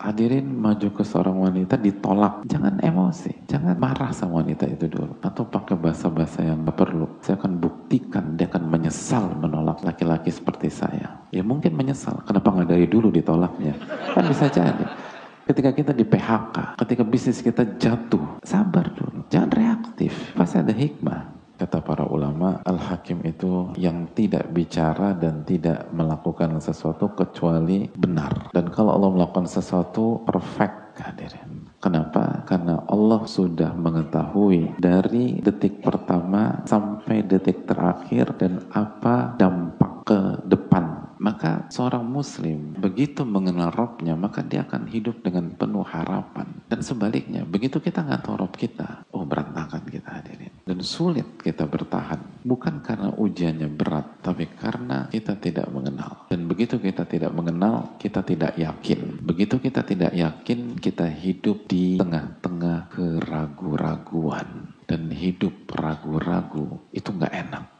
hadirin maju ke seorang wanita ditolak. Jangan emosi jangan marah sama wanita itu dulu. Atau pakai bahasa-bahasa yang gak perlu. Saya akan buktikan dia akan menyesal menolak laki-laki seperti saya. Ya mungkin menyesal. Kenapa nggak dari dulu ditolaknya? Kan bisa jadi. Ketika kita di PHK ketika bisnis kita jatuh sabar dulu. Jangan reaktif. Pasti ada hikmah Kata para ulama, al-hakim itu yang tidak bicara dan tidak melakukan sesuatu kecuali benar. Dan kalau Allah melakukan sesuatu perfect hadirin. Kenapa? Karena Allah sudah mengetahui dari detik pertama sampai detik terakhir dan apa dampak ke depan maka seorang muslim begitu mengenal Robnya, maka dia akan hidup dengan penuh harapan. Dan sebaliknya, begitu kita nggak tahu Rob kita, Dan sulit kita bertahan. Bukan karena ujiannya berat, tapi karena kita tidak mengenal. Dan begitu kita tidak mengenal, kita tidak yakin. Begitu kita tidak yakin, kita hidup di tengah-tengah keraguan-raguan. Dan hidup ragu-ragu itu nggak enak